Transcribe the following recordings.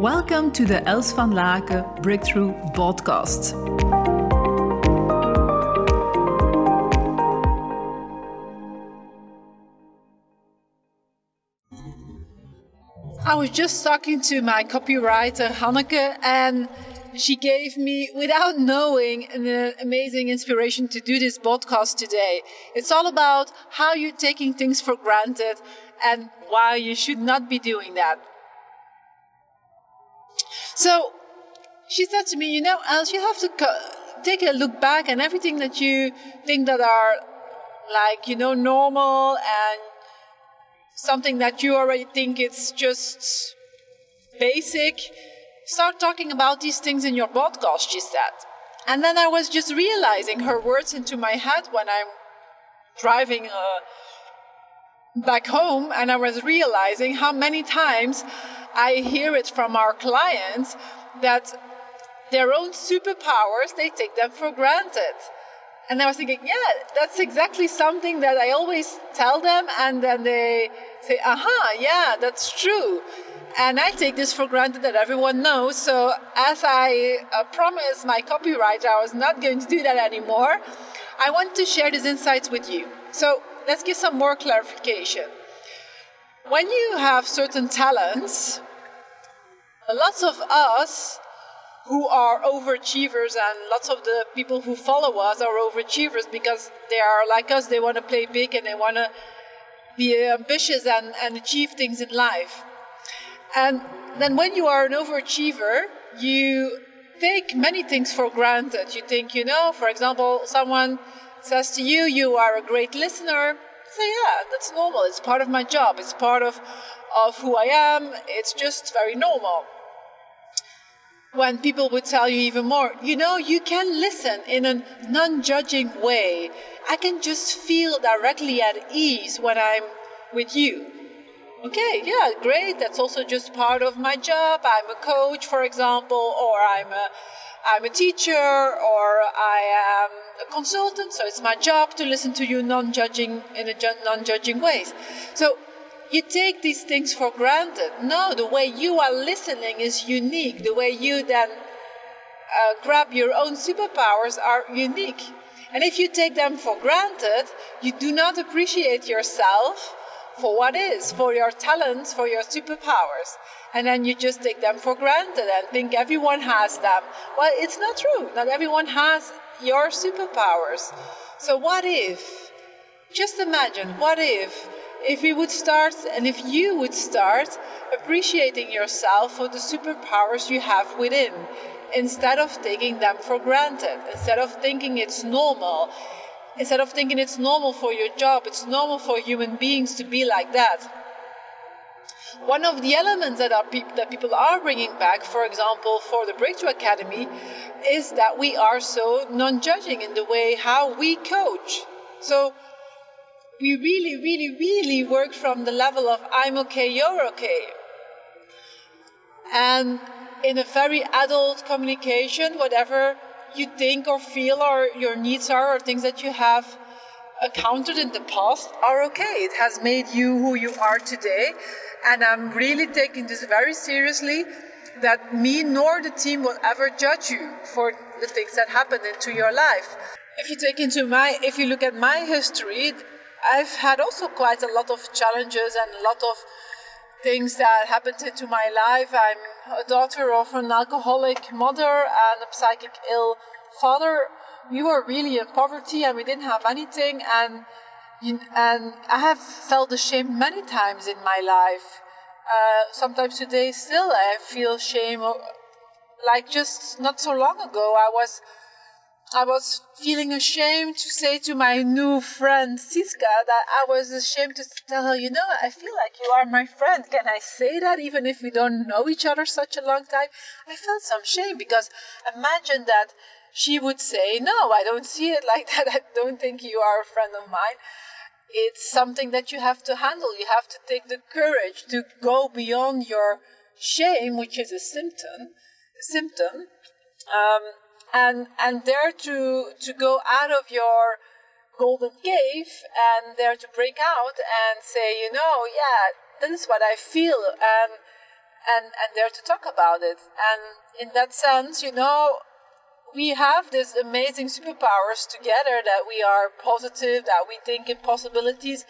Welcome to the Els van Laken Breakthrough Podcast. I was just talking to my copywriter Hanneke, and she gave me, without knowing, an uh, amazing inspiration to do this podcast today. It's all about how you're taking things for granted and why you should not be doing that. So she said to me, You know, Els, you have to co- take a look back and everything that you think that are like, you know, normal and something that you already think it's just basic start talking about these things in your podcast, she said. And then I was just realizing her words into my head when I'm driving uh, back home, and I was realizing how many times I hear it from our clients that their own superpowers, they take them for granted. And I was thinking, yeah, that's exactly something that I always tell them, and then they say, aha, yeah, that's true. And I take this for granted that everyone knows. So, as I uh, promised my copywriter I was not going to do that anymore, I want to share these insights with you. So, let's give some more clarification. When you have certain talents, lots of us who are overachievers and lots of the people who follow us are overachievers because they are like us, they want to play big and they want to be ambitious and, and achieve things in life. And then when you are an overachiever, you take many things for granted. You think, you know, for example, someone says to you, you are a great listener. Say, yeah, that's normal. It's part of my job. It's part of, of who I am. It's just very normal. When people would tell you even more, you know, you can listen in a non judging way. I can just feel directly at ease when I'm with you okay, yeah, great. That's also just part of my job. I'm a coach, for example, or I'm a I'm a teacher, or I am a consultant. So it's my job to listen to you, non-judging in a non-judging ways. So you take these things for granted. No, the way you are listening is unique. The way you then uh, grab your own superpowers are unique. And if you take them for granted, you do not appreciate yourself for what is, for your talents, for your superpowers. And then you just take them for granted and think everyone has them. Well, it's not true. Not everyone has your superpowers. So, what if? Just imagine, what if? If we would start, and if you would start appreciating yourself for the superpowers you have within, instead of taking them for granted, instead of thinking it's normal, Instead of thinking it's normal for your job, it's normal for human beings to be like that. One of the elements that, pe- that people are bringing back, for example, for the Breakthrough Academy, is that we are so non judging in the way how we coach. So we really, really, really work from the level of I'm okay, you're okay. And in a very adult communication, whatever you think or feel or your needs are or things that you have encountered in the past are okay. It has made you who you are today. And I'm really taking this very seriously that me nor the team will ever judge you for the things that happened into your life. If you take into my if you look at my history, I've had also quite a lot of challenges and a lot of things that happened into my life. I'm a daughter of an alcoholic mother and a psychic ill father. We were really in poverty and we didn't have anything. And and I have felt ashamed many times in my life. Uh, sometimes today still I feel shame. Like just not so long ago, I was I was feeling ashamed to say to my new friend Siska that I was ashamed to tell her, you know, I feel like you are my friend. Can I say that even if we don't know each other such a long time? I felt some shame because imagine that she would say, no, I don't see it like that. I don't think you are a friend of mine. It's something that you have to handle. You have to take the courage to go beyond your shame, which is a symptom, symptom. Um, and and there to to go out of your golden cave and there to break out and say, you know, yeah, this is what I feel and and, and there to talk about it. And in that sense, you know, we have these amazing superpowers together that we are positive, that we think in possibilities.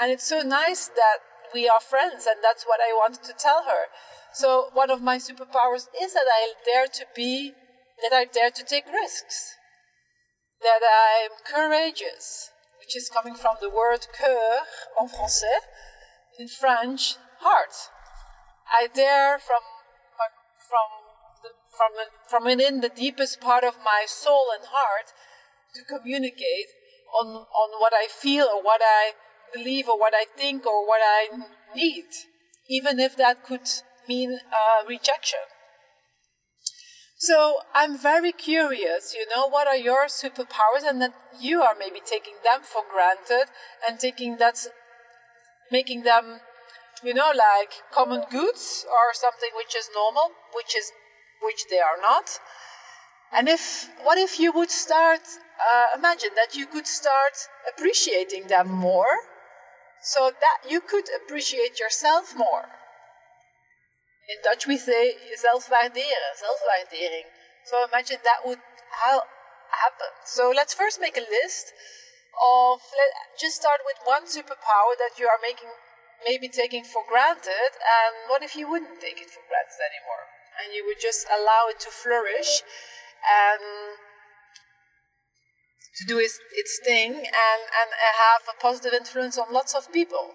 And it's so nice that we are friends, and that's what I wanted to tell her. So, one of my superpowers is that I dare to be, that I dare to take risks, that I'm courageous, which is coming from the word cœur en français, in French, heart. I dare from from the, from from within the deepest part of my soul and heart to communicate on on what I feel or what I believe or what I think or what I need, even if that could mean uh, rejection. So I'm very curious, you know, what are your superpowers and that you are maybe taking them for granted and taking that, making them, you know, like common goods or something which is normal, which is, which they are not. And if, what if you would start, uh, imagine that you could start appreciating them more so that you could appreciate yourself more. In Dutch eh, we say zelfwaarderen, zelfwaardering. So imagine that would happen. So let's first make a list of, let, just start with one superpower that you are making, maybe taking for granted, and what if you wouldn't take it for granted anymore? And you would just allow it to flourish and to do its, its thing and, and have a positive influence on lots of people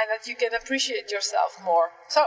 and that you can appreciate yourself more. So,